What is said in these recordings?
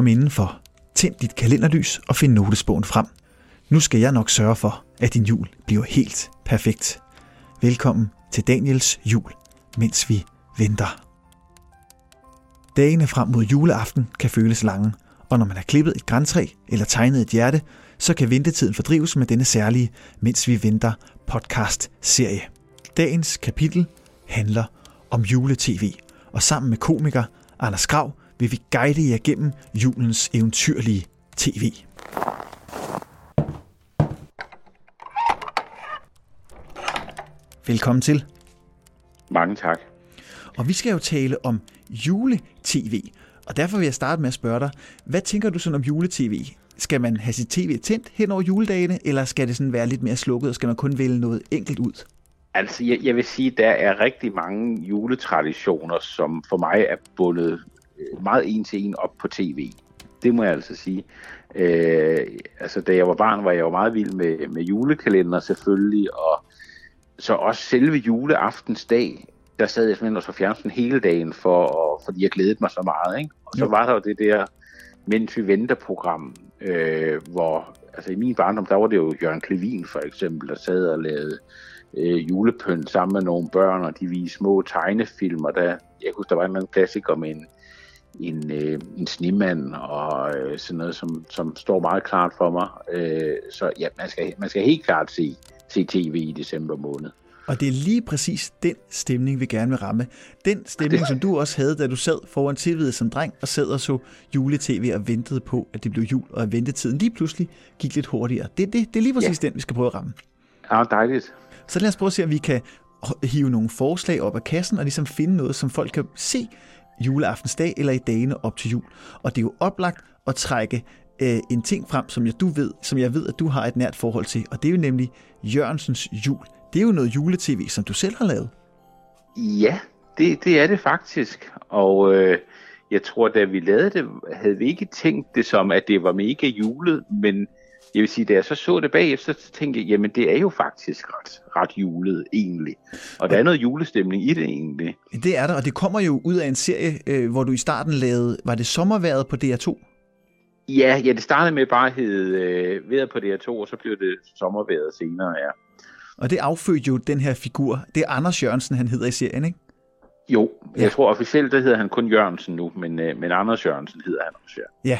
Kom indenfor, tænd dit kalenderlys og find notesbogen frem. Nu skal jeg nok sørge for, at din jul bliver helt perfekt. Velkommen til Daniels jul, mens vi venter. Dagene frem mod juleaften kan føles lange, og når man har klippet et græntræ eller tegnet et hjerte, så kan ventetiden fordrives med denne særlige Mens vi venter podcast-serie. Dagens kapitel handler om juletv, og sammen med komiker Anders Grav vil vi guide jer gennem julens eventyrlige tv. Velkommen til. Mange tak. Og vi skal jo tale om juletv, og derfor vil jeg starte med at spørge dig, hvad tænker du sådan om juletv? Skal man have sit tv tændt hen over juledagene, eller skal det sådan være lidt mere slukket, og skal man kun vælge noget enkelt ud? Altså, jeg, jeg vil sige, der er rigtig mange juletraditioner, som for mig er bundet meget en til en op på tv. Det må jeg altså sige. Øh, altså, da jeg var barn, var jeg jo meget vild med, med julekalender selvfølgelig, og så også selve juleaftensdag, der sad jeg simpelthen og så fjernsyn hele dagen, for, fordi jeg glædede mig så meget. Ikke? Og så var der jo det der, mens vi venter program, øh, hvor altså i min barndom, der var det jo Jørgen Klevin for eksempel, der sad og lavede øh, julepynt sammen med nogle børn, og de viste små tegnefilmer. Der, jeg husker, der var en eller anden klassiker med en, en, øh, en snemand og øh, sådan noget, som, som står meget klart for mig. Øh, så ja, man skal, man skal helt klart se, se tv i december måned. Og det er lige præcis den stemning, vi gerne vil ramme. Den stemning, som du også havde, da du sad foran tv'et som dreng og sad og så jule-tv og ventede på, at det blev jul, og at ventetiden lige pludselig gik lidt hurtigere. Det, det, det er lige præcis ja. den, vi skal prøve at ramme. Ja, dejligt. Så lad os prøve at se, om vi kan hive nogle forslag op af kassen og ligesom finde noget, som folk kan se juleaftensdag eller i dagene op til jul. Og det er jo oplagt at trække øh, en ting frem, som jeg, du ved, som jeg ved, at du har et nært forhold til, og det er jo nemlig Jørgensens jul. Det er jo noget juletv, som du selv har lavet. Ja, det, det er det faktisk. Og øh, jeg tror, da vi lavede det, havde vi ikke tænkt det som, at det var mega julet, men jeg vil sige, da jeg så så det bagefter, så tænkte jeg, jamen det er jo faktisk ret, ret julet egentlig. Og der er noget julestemning i det egentlig. Det er der, og det kommer jo ud af en serie, øh, hvor du i starten lavede, var det sommerværet på DR2? Ja, ja det startede med bare at hedde øh, vejret på DR2, og så blev det sommerværet senere, ja. Og det affødte jo den her figur. Det er Anders Jørgensen, han hedder i serien, ikke? Jo, jeg ja. tror officielt, der hedder han kun Jørgensen nu, men, øh, men Anders Jørgensen hedder han også, ja. Ja,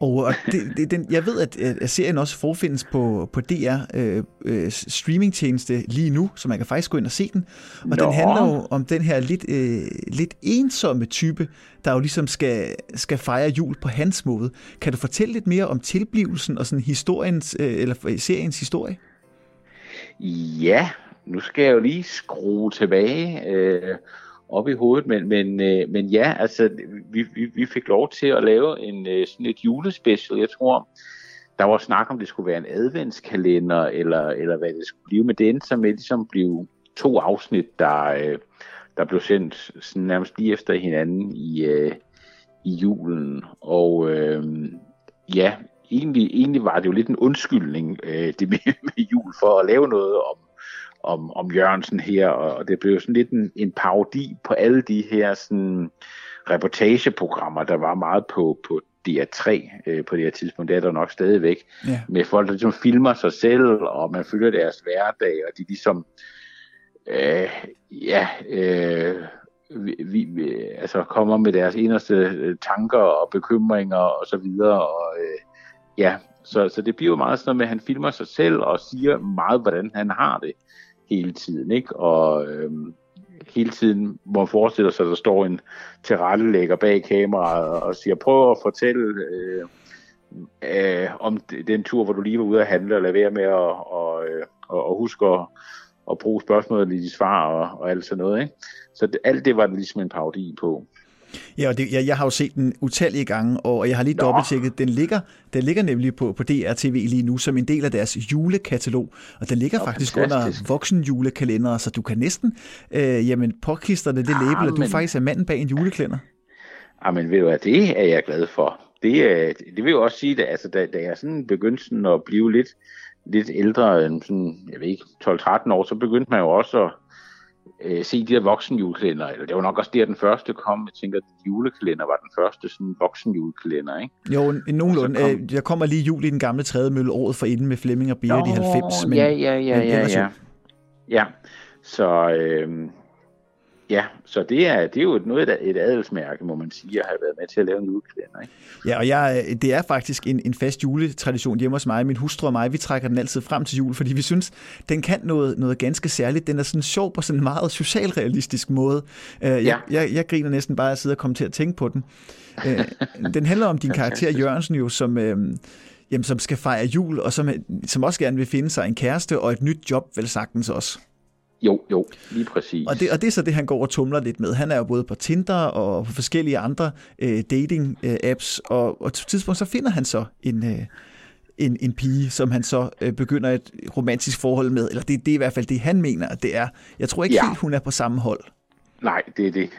og, det, det, den, jeg ved, at, at serien også forfindes på, på DR øh, øh, streamingtjeneste lige nu, så man kan faktisk gå ind og se den. Og Nå. den handler jo om den her lidt, øh, lidt ensomme type, der jo ligesom skal, skal fejre jul på hans måde. Kan du fortælle lidt mere om tilblivelsen og sådan historiens, øh, eller seriens historie? Ja, nu skal jeg jo lige skrue tilbage øh, op i hovedet, men, men, øh, men ja, altså, vi, vi, vi fik lov til at lave en øh, sådan et julespecial, jeg tror, der var snak om, det skulle være en adventskalender, eller, eller hvad det skulle blive, men det endte så med ligesom blev to afsnit, der, øh, der blev sendt sådan nærmest lige efter hinanden i, øh, i julen, og øh, ja, egentlig, egentlig var det jo lidt en undskyldning, øh, det med, med jul, for at lave noget om, om, om Jørgensen her, og det blev sådan lidt en, en parodi på alle de her sådan, reportageprogrammer, der var meget på, på DR3 øh, på det her tidspunkt, det er der nok stadigvæk, ja. med folk, der ligesom filmer sig selv, og man følger deres hverdag, og de ligesom, øh, ja, øh, vi, vi, altså kommer med deres eneste øh, tanker og bekymringer og så videre, og øh, ja, så, så det bliver jo meget sådan noget med, at han filmer sig selv og siger meget, hvordan han har det hele tiden, ikke? Og øhm, hele tiden hvor man forestiller sig, at der står en tilrettelægger bag kameraet og siger, prøv at fortælle øh, øh, om den tur, hvor du lige var ude at handle, og lade være med at og, øh, og, og huske at, at bruge spørgsmålet i de svar og, og alt sådan noget, ikke? Så det, alt det var det ligesom en parodi på. Ja, og det, jeg, jeg har jo set den utallige gange, og jeg har lige dobbelttjekket. Den ligger, den ligger nemlig på, på DRTV lige nu som en del af deres julekatalog, og den ligger Nå, faktisk fantastisk. under voksenjulekalender, så du kan næsten øh, jamen, påklister det, det label, at du men... faktisk er manden bag en juleklænder. Jamen ved du hvad, det er jeg glad for. Det, det vil jo også sige, at altså, da, da jeg sådan begyndte sådan at blive lidt, lidt ældre, sådan, jeg ved ikke, 12-13 år, så begyndte man jo også at øh, se de her voksenjulekalender, eller det var nok også der, den første kom. Jeg tænker, at julekalender var den første sådan voksenjulekalender, ikke? Jo, en, nogenlunde. Kom... Øh, jeg kommer lige jul i den gamle tredje mølle året for inden med Flemming og Berit i 90. Men, ja, ja, ja, ja, ja. Ja, så... Øh, Ja, så det er, det er jo noget af et adelsmærke, må man sige, at have været med til at lave en julekalender. Ikke? Ja, og jeg, det er faktisk en, en fast juletradition hjemme hos mig. Min hustru og mig, vi trækker den altid frem til jul, fordi vi synes, den kan noget, noget ganske særligt. Den er sådan sjov på sådan en meget socialrealistisk måde. Uh, jeg, ja. jeg, jeg griner næsten bare at sidde og komme til at tænke på den. Uh, den handler om din karakter Jørgensen jo, som... Uh, jamen, som skal fejre jul, og som, som også gerne vil finde sig en kæreste og et nyt job, vel sagtens også. Jo, jo, lige præcis. Og det, og det er så det, han går og tumler lidt med. Han er jo både på Tinder og på forskellige andre øh, dating-apps, øh, og, og til et tidspunkt så finder han så en, øh, en, en pige, som han så øh, begynder et romantisk forhold med. Eller det, det er i hvert fald det, han mener, at det er. Jeg tror ikke ja. helt, hun er på samme hold. Nej, det er det.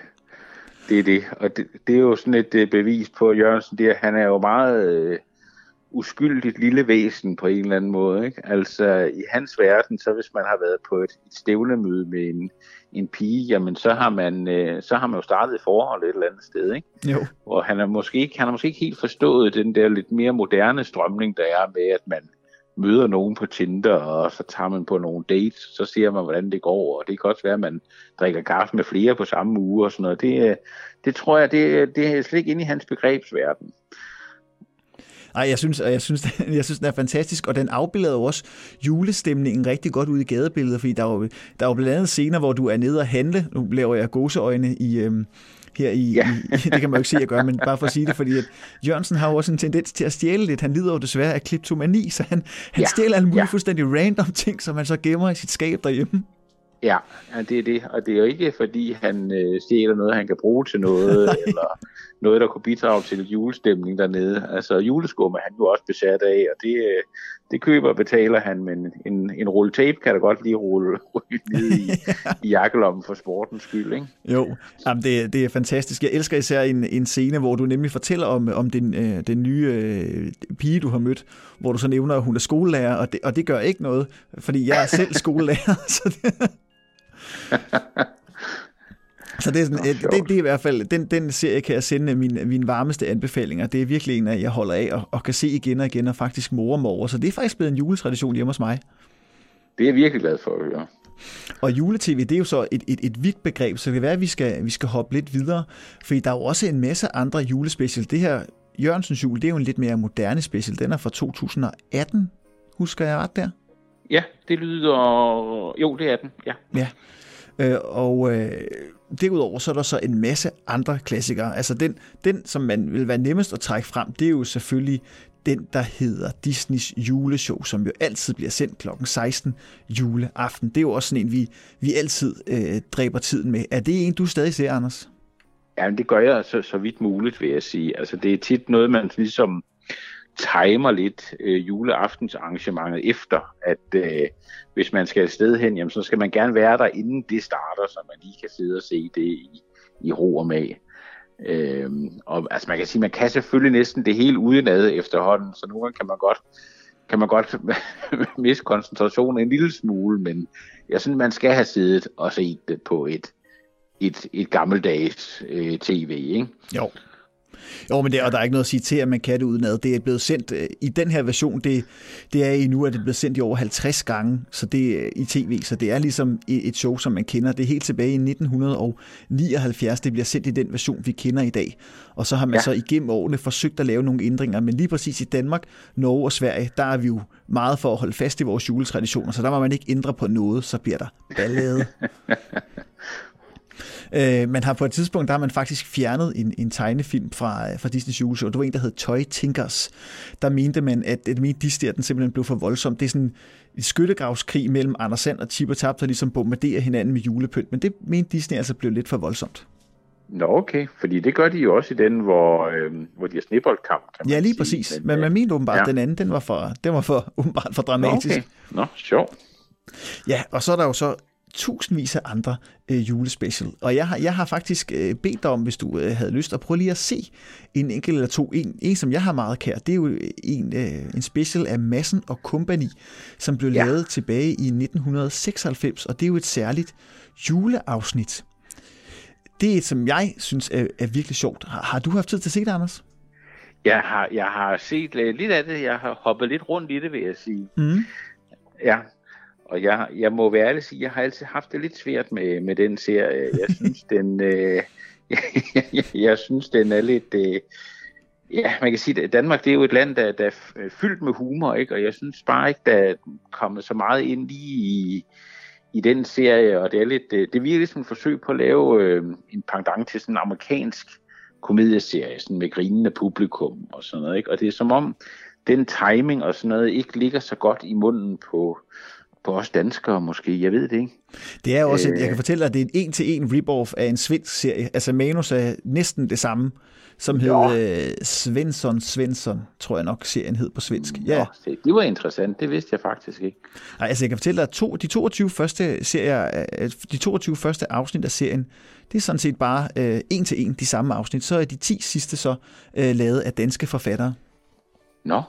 Det er det. Og det, det er jo sådan et øh, bevis på Jørgensen, det er, han er jo meget... Øh, uskyldigt lille væsen på en eller anden måde. Ikke? Altså i hans verden, så hvis man har været på et, et stævnemøde med en, en pige, jamen så har man øh, så har man jo startet et forhold et eller andet sted, ikke? Jo. Og han er måske ikke han har måske ikke helt forstået den der lidt mere moderne strømning der er med at man møder nogen på Tinder, og så tager man på nogle dates, så ser man, hvordan det går, og det kan også være, at man drikker kaffe med flere på samme uge og sådan noget. Det, øh, det tror jeg, det, det er slet ikke inde i hans begrebsverden. Ej, jeg synes, jeg synes, jeg synes, den er fantastisk, og den afbilder jo også julestemningen rigtig godt ud i gadebilledet, fordi der er jo, der er jo blandt andet scener, hvor du er nede og handle. Nu laver jeg gåseøjne i, øhm, her i, ja. i, det kan man jo ikke se, at jeg gør, men bare for at sige det, fordi at Jørgensen har jo også en tendens til at stjæle lidt. Han lider jo desværre af kleptomani, så han, han ja. stjæler alle mulige ja. fuldstændig random ting, som han så gemmer i sit skab derhjemme. Ja, ja, det er det. Og det er jo ikke, fordi han øh, stjæler noget, han kan bruge til noget, eller noget, der kunne bidrage til julestemning dernede. Altså juleskum er han jo også besat af, og det, øh, det køber og betaler han, men en, en rulle tape kan da godt lige rulle, rulle ned i, i jakkelommen for sportens skyld, ikke? Jo, Jamen, det, det er fantastisk. Jeg elsker især en, en scene, hvor du nemlig fortæller om, om den, øh, den nye øh, pige, du har mødt, hvor du så nævner, at hun er skolelærer, og det, og det gør ikke noget, fordi jeg er selv skolelærer, så det, så det er, sådan, det, det, det er i hvert fald, den, den serie kan jeg sende mine, mine varmeste anbefalinger. Det er virkelig en af, jeg holder af og, og kan se igen og igen og faktisk mor mig over. Så det er faktisk blevet en juletradition hjemme hos mig. Det er jeg virkelig glad for at høre. Og juletv, det er jo så et, et, et vidt begreb, så det kan være, at vi skal, vi skal hoppe lidt videre, fordi der er jo også en masse andre julespecial. Det her Jørgensens jul, det er jo en lidt mere moderne special. Den er fra 2018, husker jeg ret der? Ja, det lyder... Jo, det er den, ja. Ja, øh, og øh, derudover så er der så en masse andre klassikere. Altså den, den, som man vil være nemmest at trække frem, det er jo selvfølgelig den, der hedder Disneys juleshow, som jo altid bliver sendt kl. 16 juleaften. Det er jo også sådan en, vi, vi altid øh, dræber tiden med. Er det en, du stadig ser, Anders? Ja, det gør jeg så, så vidt muligt, vil jeg sige. Altså, det er tit noget, man ligesom timer lidt øh, juleaftensarrangementet efter, at øh, hvis man skal afsted hen, jamen, så skal man gerne være der, inden det starter, så man lige kan sidde og se det i, i ro og mag. Øh, og altså man kan sige, man kan selvfølgelig næsten det hele udenad efterhånden, så nogle gange kan man godt kan man godt miste koncentrationen en lille smule, men jeg synes, man skal have siddet og set det på et, et, et gammeldags øh, tv, ikke? Jo. Jo, men det, og der er ikke noget at sige til, at man kan det udenad. Det er blevet sendt øh, i den her version, det, det er i nu, at det er blevet sendt i over 50 gange så det, øh, i tv, så det er ligesom et show, som man kender. Det er helt tilbage i 1979, det bliver sendt i den version, vi kender i dag. Og så har man ja. så igennem årene forsøgt at lave nogle ændringer, men lige præcis i Danmark, Norge og Sverige, der er vi jo meget for at holde fast i vores juletraditioner, så der må man ikke ændre på noget, så bliver der ballade. Øh, man har på et tidspunkt, der har man faktisk fjernet en, en tegnefilm fra, fra Disney's juleshow. Det var en, der hed Toy Tinkers. Der mente man, at, at mente Disney, at den simpelthen blev for voldsom. Det er sådan en skyttegravskrig mellem Anders Sand og Chip og Tap, der ligesom bombarderer hinanden med julepynt. Men det mente Disney altså blev lidt for voldsomt. Nå okay, fordi det gør de jo også i den, hvor, øh, hvor de har snibboldkamp. Ja, lige sige. præcis. Men, men man mente åbenbart, ja. den anden, den var for, den var for, åbenbart for dramatisk. Nå, okay. Nå, sjovt. Ja, og så er der jo så tusindvis af andre øh, julespecial. Og jeg har, jeg har faktisk øh, bedt dig om, hvis du øh, havde lyst, at prøve lige at se en enkelt eller to. En, en som jeg har meget kær, det er jo en, øh, en special af Massen og Company, som blev ja. lavet tilbage i 1996, og det er jo et særligt juleafsnit. Det er et, som jeg synes er, er virkelig sjovt. Har, har du haft tid til at se det, Anders? Jeg har, jeg har set lidt af det. Jeg har hoppet lidt rundt i det, vil jeg sige. Mm. Ja, og jeg, jeg må være ærlig sige, jeg har altid haft det lidt svært med, med den serie. Jeg synes, den, øh, jeg, jeg, jeg synes, den er lidt... Øh, ja, man kan sige, at Danmark det er jo et land, der, der er fyldt med humor, ikke? og jeg synes bare ikke, der er kommet så meget ind lige i, i den serie, og det er lidt, øh, det virker ligesom et forsøg på at lave øh, en pendant til sådan en amerikansk komedieserie, sådan med grinende publikum og sådan noget, ikke? og det er som om, den timing og sådan noget ikke ligger så godt i munden på, på os danskere måske, jeg ved det ikke. Det er også, øh, jeg kan fortælle dig, at det er en en-til-en rip-off af en svensk serie. Altså manus er næsten det samme, som hed øh, Svensson Svensson, tror jeg nok serien hed på svensk. Ja. Nå, det var interessant, det vidste jeg faktisk ikke. Nej, altså jeg kan fortælle dig, at to, de 22 første serier, øh, de 22 første afsnit af serien, det er sådan set bare øh, en til en de samme afsnit. Så er de 10 sidste så øh, lavet af danske forfattere. Nå,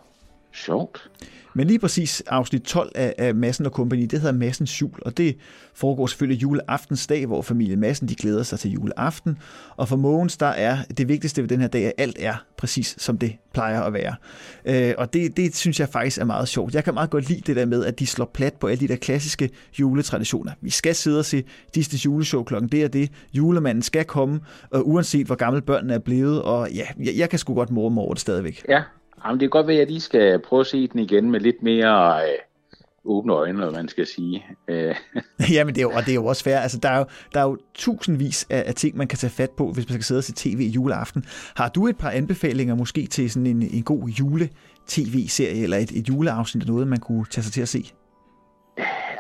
sjovt. Men lige præcis afsnit 12 af, af Massen og Company, det hedder Massens jul, og det foregår selvfølgelig juleaftensdag, hvor familien Massen de glæder sig til juleaften. Og for Mogens, der er det vigtigste ved den her dag, at alt er præcis som det plejer at være. Øh, og det, det synes jeg faktisk er meget sjovt. Jeg kan meget godt lide det der med, at de slår plat på alle de der klassiske juletraditioner. Vi skal sidde og se Disney's juleshow klokken det og det. Julemanden skal komme, og uanset hvor gammel børnene er blevet. Og ja, jeg, jeg kan sgu godt morme over det stadigvæk. Ja, Jamen, det kan godt være, at jeg lige skal prøve at se den igen med lidt mere øh, åbne øjne, eller man skal sige. Øh. Jamen, det er, jo, og det er jo også fair. Altså, der, er jo, der er jo tusindvis af, af ting, man kan tage fat på, hvis man skal sidde og se tv i juleaften. Har du et par anbefalinger måske til sådan en, en god jule-tv-serie, eller et, et juleafsnit eller noget, man kunne tage sig til at se?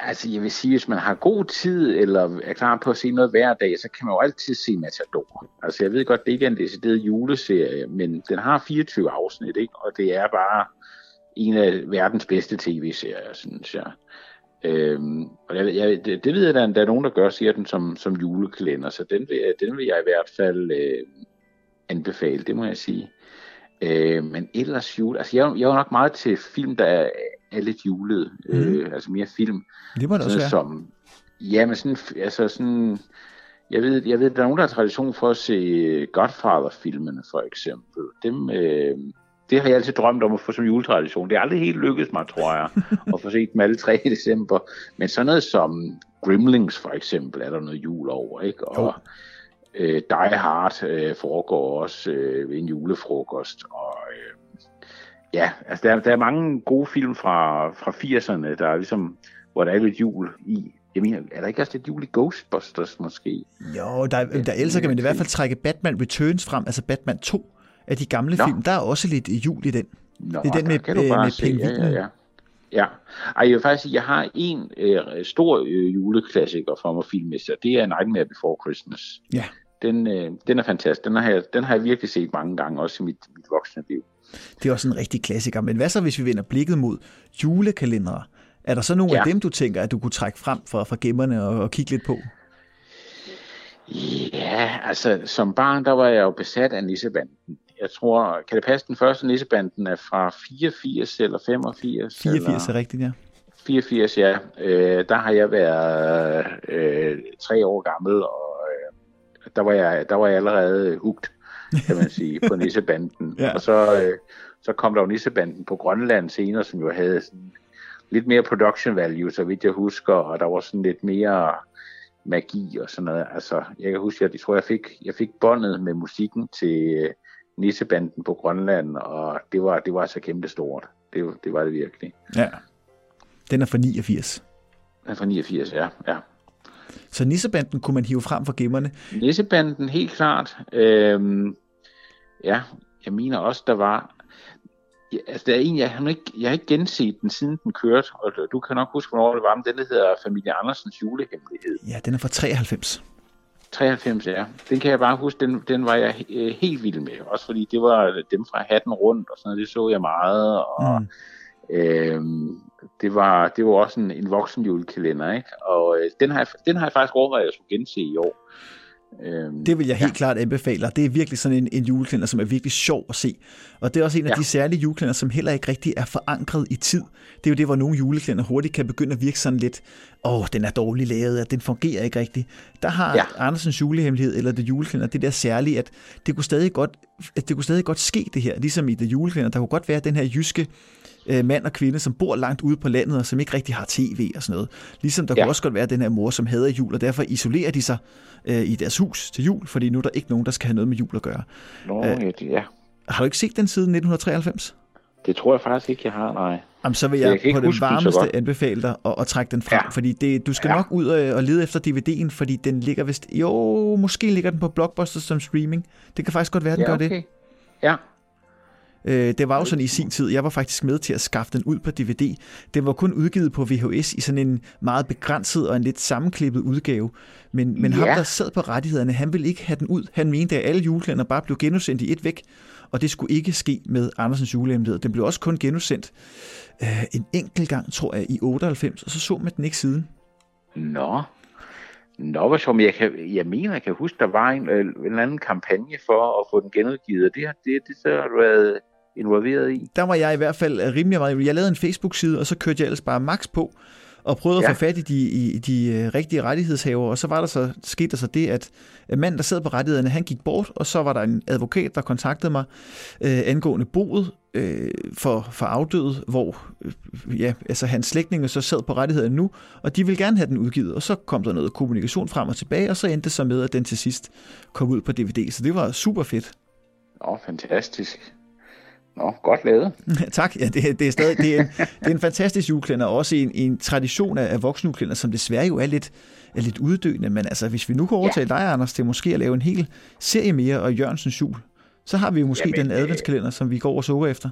Altså jeg vil sige, hvis man har god tid, eller er klar på at se noget hver dag, så kan man jo altid se Matador. Altså jeg ved godt, det ikke er en decideret juleserie, men den har 24 afsnit, ikke? og det er bare en af verdens bedste tv-serier, synes jeg. Øhm, og jeg, jeg, det, det ved jeg, at der er nogen, der gør, siger den som, som julekalender, så den vil, den vil jeg i hvert fald øh, anbefale, det må jeg sige. Øh, men ellers jul, altså jeg, jeg er jo nok meget til film, der er, er lidt julet, mm. øh, altså mere film. Det må det også være. Som, ja, men sådan, altså sådan, jeg ved, jeg ved, der er nogen, der har tradition for at se Godfather-filmene, for eksempel. Dem, øh, det har jeg altid drømt om at få som juletradition. Det er aldrig helt lykkedes mig, tror jeg, at få set dem alle tre i december. Men sådan noget som Grimlings, for eksempel, er der noget jul over, ikke? Og øh, Die Hard øh, foregår også øh, ved en julefrokost, og ja, altså der, der er mange gode film fra, fra 80'erne, der er ligesom, hvor der er lidt jul i. Jeg mener, er der ikke også lidt jul i Ghostbusters måske? Jo, der, der ellers kan man i hvert fald trække Batman Returns frem, altså Batman 2 af de gamle Nå. film. Der er også lidt jul i den. Nå, det er den med, kan du bare med se. Ja, ja, ja. Ja, Ej, jeg vil faktisk sige, jeg har en øh, stor øh, juleklassiker fra mig filmmester. Det er Nightmare Before Christmas. Ja. Den, øh, den er fantastisk. Den har, jeg, den har jeg virkelig set mange gange, også i mit, mit voksne liv. Det er også en rigtig klassiker. Men hvad så, hvis vi vender blikket mod julekalendere? Er der så nogle ja. af dem, du tænker, at du kunne trække frem fra, fra gemmerne og, og kigge lidt på? Ja, altså som barn, der var jeg jo besat af nissebanden. Jeg tror, kan det passe, den første nissebanden er fra 84 eller 85? 84 eller? er rigtigt, ja. 84, ja. Øh, der har jeg været øh, tre år gammel, og øh, der, var jeg, der var jeg allerede hugt kan man sige, på Nissebanden. ja. Og så, øh, så kom der jo Nissebanden på Grønland senere, som jo havde sådan lidt mere production value, så vidt jeg husker, og der var sådan lidt mere magi og sådan noget. Altså, jeg kan huske, at jeg tror, jeg fik, jeg fik båndet med musikken til øh, Nissebanden på Grønland, og det var, det var altså kæmpe stort. Det, det var det virkelig. Ja. Den er fra 89. Den er fra 89, ja. ja. Så Nissebanden kunne man hive frem fra gemmerne? Nissebanden, helt klart. Øhm, ja, jeg mener også, der var... Ja, altså, der er en, jeg har, ikke, jeg har ikke genset den, siden den kørte, og du kan nok huske, hvornår det var, men den hedder Familie Andersens julehemmelighed. Ja, den er fra 93. 93, ja. Den kan jeg bare huske, den, den var jeg øh, helt vild med. Også fordi det var dem fra hatten rundt, og sådan noget, det så jeg meget. Og, mm. øhm, det var, det var også en, en voksen julekalender, ikke? Og øh, den, har jeg, den har jeg faktisk overvejet, at jeg skulle gense i år. Øhm, det vil jeg helt ja. klart anbefale, det er virkelig sådan en, en julekalender, som er virkelig sjov at se. Og det er også en af ja. de særlige julekalender, som heller ikke rigtig er forankret i tid. Det er jo det, hvor nogle julekalender hurtigt kan begynde at virke sådan lidt, åh, den er dårligt lavet, at den fungerer ikke rigtigt. Der har ja. Andersens julehemmelighed, eller det julekalender, det der særlige, at det kunne stadig godt, at det kunne stadig godt ske det her, ligesom i det julekalender. Der kunne godt være den her jyske øh, mand og kvinde, som bor langt ude på landet, og som ikke rigtig har tv og sådan noget. Ligesom der ja. kunne også godt være den her mor, som hader jul, og derfor isolerer de sig øh, i deres hus til jul, fordi nu er der ikke nogen, der skal have noget med jul at gøre. Nå, øh, ja. Har du ikke set den siden 1993? Det tror jeg faktisk ikke, jeg har, nej. Jamen, så vil jeg, jeg på det varmeste anbefale dig at, at trække den frem, ja. fordi det, du skal ja. nok ud og, og lede efter DVD'en, fordi den ligger vist... Jo, måske ligger den på Blockbuster som streaming. Det kan faktisk godt være, den ja, okay. gør det. Ja, Øh, det var jo sådan i sin tid, jeg var faktisk med til at skaffe den ud på DVD. Den var kun udgivet på VHS i sådan en meget begrænset og en lidt sammenklippet udgave. Men, men ja. ham, der sad på rettighederne, han ville ikke have den ud. Han mente, at alle juleklænder bare blev genudsendt i et væk, og det skulle ikke ske med Andersens julehemmelighed. Den blev også kun genudsendt øh, en enkelt gang, tror jeg, i 98, og så så man den ikke siden. Nå, Nå, hvad som jeg, kan, jeg mener, jeg kan huske, der var en, øh, en eller anden kampagne for at få den genudgivet, og det, det, det så har været involveret i. Der var jeg i hvert fald rimelig meget. Jeg lavede en Facebook-side, og så kørte jeg ellers bare max på, og prøvede ja. at få fat i de, i de øh, rigtige rettighedshavere, og så var der så, skete der så det, at manden, der sad på rettighederne, han gik bort, og så var der en advokat, der kontaktede mig øh, angående boet øh, for, for afdøde, hvor øh, ja, altså hans slægtninge så sad på rettighederne nu, og de ville gerne have den udgivet, og så kom der noget kommunikation frem og tilbage, og så endte det så med, at den til sidst kom ud på DVD, så det var super fedt. Åh, fantastisk. Nå, godt lavet. tak. Ja, det, det, er stadig, det, er en, det er en fantastisk juleklænder, og også en, en tradition af, af voksenjuleklænder, som desværre jo er lidt, er lidt uddøende. Men altså, hvis vi nu kan overtale ja. dig, Anders, til måske at lave en hel serie mere og Jørgensens jul, så har vi jo måske Jamen, den øh, adventskalender, som vi går og sukker efter.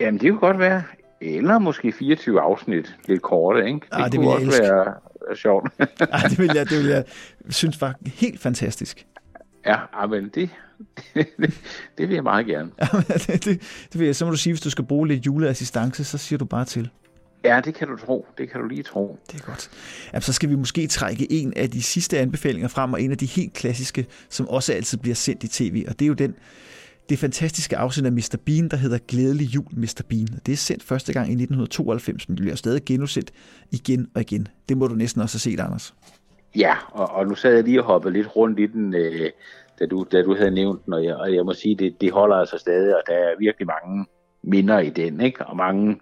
Jamen, det kunne godt være. Eller måske 24 afsnit, lidt korte, ikke? Det, ah, det kunne også elske. være sjovt. ah, det vil jeg, det vil jeg synes var helt fantastisk. Ja, ah, men det, det, det vil jeg meget gerne. det, det, det vil jeg. Så må du sige, hvis du skal bruge lidt juleassistance, så siger du bare til. Ja, det kan du tro. Det kan du lige tro. Det er godt. Jamen, så skal vi måske trække en af de sidste anbefalinger frem, og en af de helt klassiske, som også altid bliver sendt i tv, og det er jo den, det fantastiske afsnit af Mr. Bean, der hedder Glædelig Jul, Mr. Bean. Det er sendt første gang i 1992, men det bliver stadig genudsendt igen og igen. Det må du næsten også have set, Anders. Ja, og, og nu sad jeg lige og hoppede lidt rundt i den, øh, da, du, da du havde nævnt den, og jeg, og jeg må sige, det, det holder altså stadig, og der er virkelig mange minder i den, ikke? og mange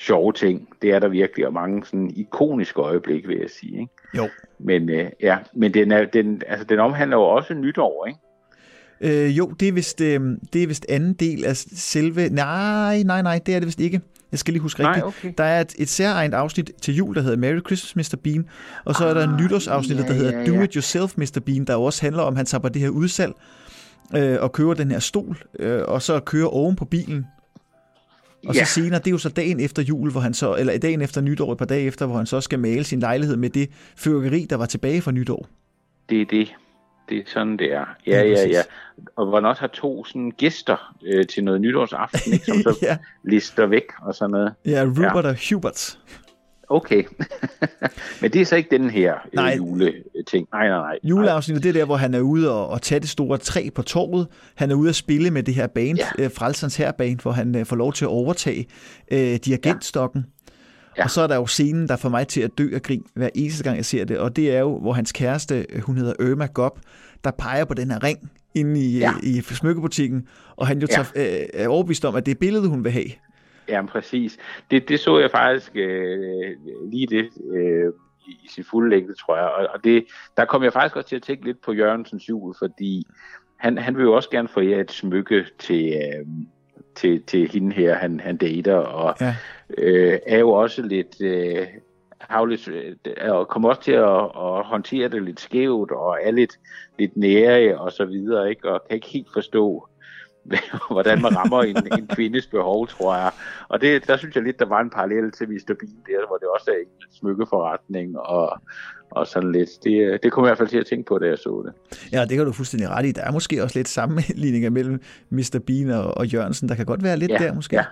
sjove ting. Det er der virkelig, og mange sådan ikoniske øjeblik, vil jeg sige. Ikke? Jo. Men, øh, ja, men den, er, den, altså, den omhandler jo også nytår, ikke? Øh, jo, det er, vist, øh, det er vist anden del af selve... Nej, nej, nej, det er det vist ikke. Jeg skal lige huske Nej, rigtigt. Okay. Der er et, et særligt afsnit til jul, der hedder Merry Christmas, Mr. Bean. Og så ah, er der en ah, nytårsafsnit, ja, der hedder ja, ja. Do It Yourself, Mr. Bean, der også handler om, at han tager på det her udsalg øh, og kører den her stol, øh, og så kører oven på bilen. Og ja. så senere, det er jo så dagen efter jul, hvor han så, eller dagen efter nytår, et par dage efter, hvor han så skal male sin lejlighed med det fyrkeri, der var tilbage fra nytår. Det er det det er sådan, det er. Ja, ja, ja. ja. Og også har to sådan gæster øh, til noget nytårsaften, ikke, som så ja. lister væk og sådan noget. Ja, Rupert ja. og Hubert. Okay. Men det er så ikke den her øh, nej. juleting. Nej, nej, nej. Juleafsnittet, det er der, hvor han er ude og, og tage det store træ på torvet. Han er ude at spille med det her band, ja. øh, Frelsens Herband, hvor han øh, får lov til at overtage øh, dirigentstokken. Ja. Ja. Og så er der jo scenen, der får mig til at dø af grin hver eneste gang, jeg ser det. Og det er jo, hvor hans kæreste, hun hedder Irma Gob, der peger på den her ring inde i, ja. i, smykkebutikken. Og han jo tager, ja. øh, er overbevist om, at det er billedet, hun vil have. Ja, præcis. Det, det så jeg faktisk øh, lige det øh, i, i sin fulde længde, tror jeg. Og, og det, der kom jeg faktisk også til at tænke lidt på Jørgensens jul, fordi han, han vil jo også gerne få jer et smykke til, øh, til, til hende her, han, han dater, og ja. øh, er jo også lidt... Øh, har lidt, øh, og kommer også til at, at håndtere det lidt skævt, og er lidt, lidt nære og så videre, ikke? og kan ikke helt forstå, hvordan man rammer en, en kvindes behov, tror jeg. Og det, der synes jeg lidt, der var en parallel til Mr. Bean der, hvor det også er en smykkeforretning og, og sådan lidt. Det, det kom jeg i hvert fald til at tænke på, da jeg så det. Ja, det kan du fuldstændig ret i. Der er måske også lidt sammenligninger mellem Mr. Bean og, og Jørgensen. Der kan godt være lidt ja, der, måske. Ja,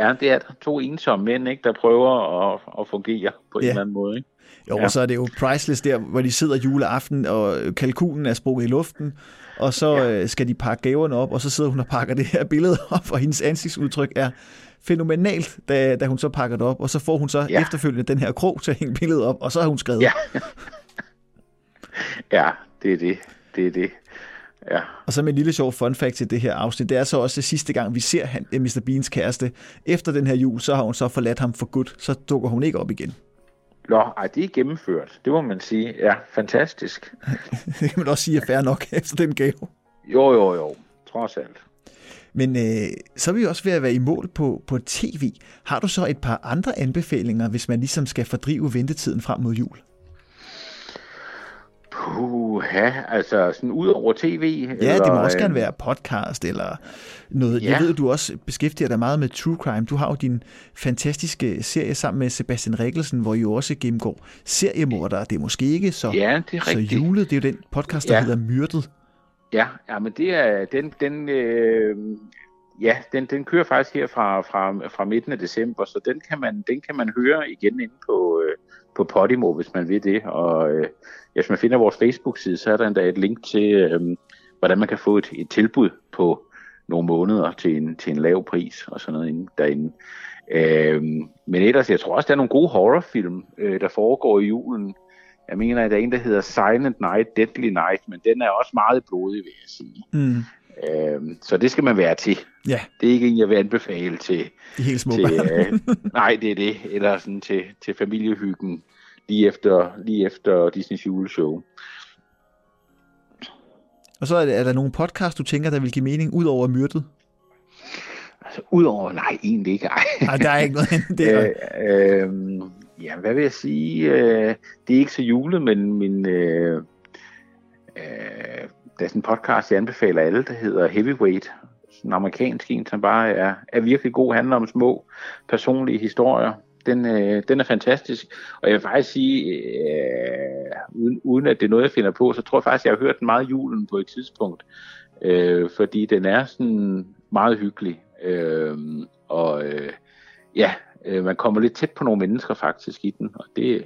Ja, det er der. To ensomme mænd, ikke, der prøver at, at fungere på ja. en eller anden måde. Ikke? Jo, ja. og så er det jo priceless der, hvor de sidder juleaften, og kalkunen er sprunget i luften, og så ja. øh, skal de pakke gaverne op, og så sidder hun og pakker det her billede op, og hendes ansigtsudtryk er fænomenalt, da, da hun så pakker det op, og så får hun så ja. efterfølgende den her krog til at hænge billedet op, og så har hun skrevet. Ja, ja det er det. Det er det. Ja. Og så med en lille sjov fun fact til det her afsnit, det er så også det sidste gang, vi ser han, eh, Mr. Beans kæreste. Efter den her jul, så har hun så forladt ham for godt, så dukker hun ikke op igen. Nå, ej, det er gennemført. Det må man sige. Ja, fantastisk. det kan man også sige er fair nok efter den gave. Jo, jo, jo. Trods alt. Men øh, så er vi også ved at være i mål på, på tv. Har du så et par andre anbefalinger, hvis man ligesom skal fordrive ventetiden frem mod jul? Puha, altså sådan ud over tv? Ja, eller, det må også gerne være podcast eller noget. Ja. Jeg ved, du også beskæftiger dig meget med true crime. Du har jo din fantastiske serie sammen med Sebastian Rikkelsen, hvor I jo også gennemgår seriemordere. Det er måske ikke så, ja, det er så julet. Det er jo den podcast, der ja. hedder Myrdet. Ja, ja, men det er den, den øh, ja, den, den kører faktisk her fra, fra, fra midten af december, så den kan man, den kan man høre igen inde på, øh, på Podimo, hvis man vil det. Og øh, ja, hvis man finder vores Facebook-side, så er der endda et link til, øh, hvordan man kan få et, et tilbud på nogle måneder til en, til en lav pris og sådan noget derinde. Øh, men ellers, jeg tror også, der er nogle gode horrorfilm, øh, der foregår i julen. Jeg mener, at der er en, der hedder Silent Night, Deadly Night, men den er også meget blodig, vil jeg sige. Mm. Øh, så det skal man være til. Ja. Det er ikke en, jeg vil anbefale til... De helt små til, øh, Nej, det er det. Eller sådan til, til familiehyggen lige efter, lige efter Disney's juleshow. Og så er, det, er der nogle podcast, du tænker, der vil give mening, ud over myrdet? Altså, udover, nej, egentlig ikke. Ej. Nej, der er ikke noget det øh, øh, Ja, hvad vil jeg sige? Øh, det er ikke så julet, men min... Øh, øh, der er sådan en podcast, jeg anbefaler alle, der hedder Heavyweight. Sådan en amerikansk en, som bare er, er virkelig god, handler om små personlige historier. Den, øh, den er fantastisk, og jeg vil faktisk sige, øh, uden, uden at det er noget, jeg finder på, så tror jeg faktisk, jeg har hørt den meget julen på et tidspunkt, øh, fordi den er sådan meget hyggelig, øh, og øh, ja, øh, man kommer lidt tæt på nogle mennesker faktisk i den, og det,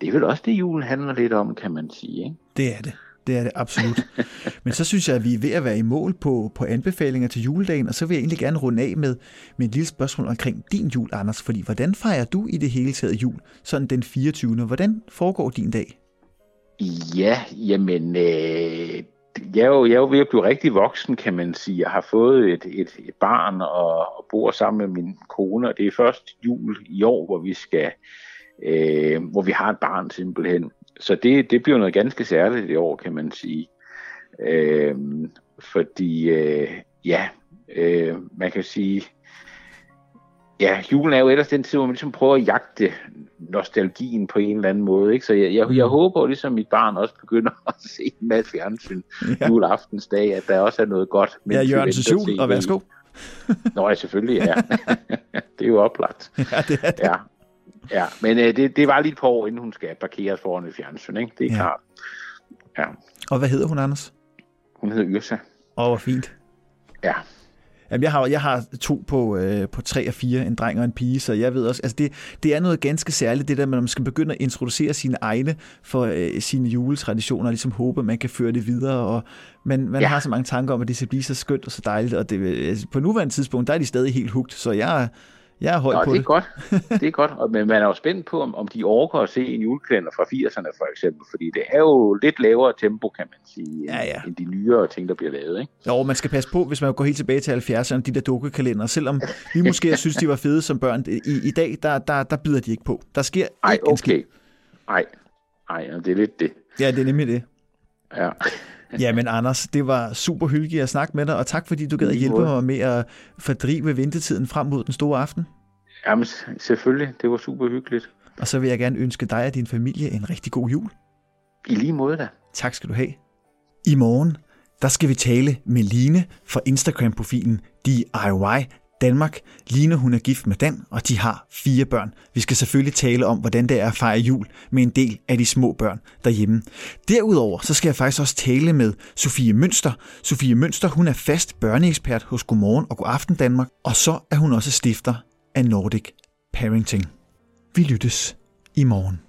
det er vel også det, julen handler lidt om, kan man sige. Ikke? Det er det. Det er det absolut. Men så synes jeg, at vi er ved at være i mål på, på anbefalinger til juledagen, og så vil jeg egentlig gerne runde af med, med et lille spørgsmål omkring din jul, Anders. Fordi hvordan fejrer du i det hele taget jul, sådan den 24. Hvordan foregår din dag? Ja, jamen, øh, jeg, er jo, jeg er jo ved at blive rigtig voksen, kan man sige. Jeg har fået et, et, et barn og, og bor sammen med min kone, og det er først jul i år, hvor vi skal øh, hvor vi har et barn simpelthen så det, det bliver noget ganske særligt i år, kan man sige. Øh, fordi, øh, ja, øh, man kan sige, ja, julen er jo ellers den tid, hvor man ligesom prøver at jagte nostalgien på en eller anden måde. Ikke? Så jeg, jeg, jeg håber ligesom mit barn også begynder at se en masse fjernsyn ja. juleaftensdag, at der også er noget godt. Ja, Jørgens jul, og værsgo. Nå ja, selvfølgelig, ja. det er jo oplagt. Ja, det er det. Ja. Ja, men øh, det, det var lige et par år, inden hun skal parkeres foran et fjernsyn, ikke? Det er ja. klart. Ja. Og hvad hedder hun, Anders? Hun hedder Yrsa. Åh, oh, hvor fint. Ja. Jamen, jeg har, jeg har to på, øh, på tre og fire, en dreng og en pige, så jeg ved også, altså det, det er noget ganske særligt, det der, med, at man skal begynde at introducere sine egne for øh, sine juletraditioner, og ligesom håbe, at man kan føre det videre, og man, man ja. har så mange tanker om, at det skal blive så skønt og så dejligt, og det, altså, på nuværende tidspunkt, der er de stadig helt hugt, så jeg, jeg er høj Nå, på det. det. Er godt. Det er godt, men man er jo spændt på, om, om de overgår at se en julekalender fra 80'erne for eksempel, fordi det er jo lidt lavere tempo, kan man sige, ja, ja. end de nyere ting, der bliver lavet. Ikke? Jo, man skal passe på, hvis man går helt tilbage til 70'erne, de der dukkekalender, selvom vi måske synes, de var fede som børn, i, i dag, der, der, der bider de ikke på. Der sker Ej, ikke okay. Nej, Nej, det er lidt det. Ja, det er nemlig det. Ja. Jamen Anders, det var super hyggeligt at snakke med dig, og tak fordi du gad at hjælpe mig med at fordrive ventetiden frem mod den store aften. Jamen, selvfølgelig. Det var super hyggeligt. Og så vil jeg gerne ønske dig og din familie en rigtig god jul. I lige måde da. Tak skal du have. I morgen, der skal vi tale med Line fra Instagram-profilen DIY Danmark. Line, hun er gift med Dan, og de har fire børn. Vi skal selvfølgelig tale om, hvordan det er at fejre jul med en del af de små børn derhjemme. Derudover, så skal jeg faktisk også tale med Sofie Mønster. Sofie Mønster, hun er fast børneekspert hos Godmorgen og God Aften Danmark, og så er hun også stifter af Nordic Parenting. Vi lyttes i morgen.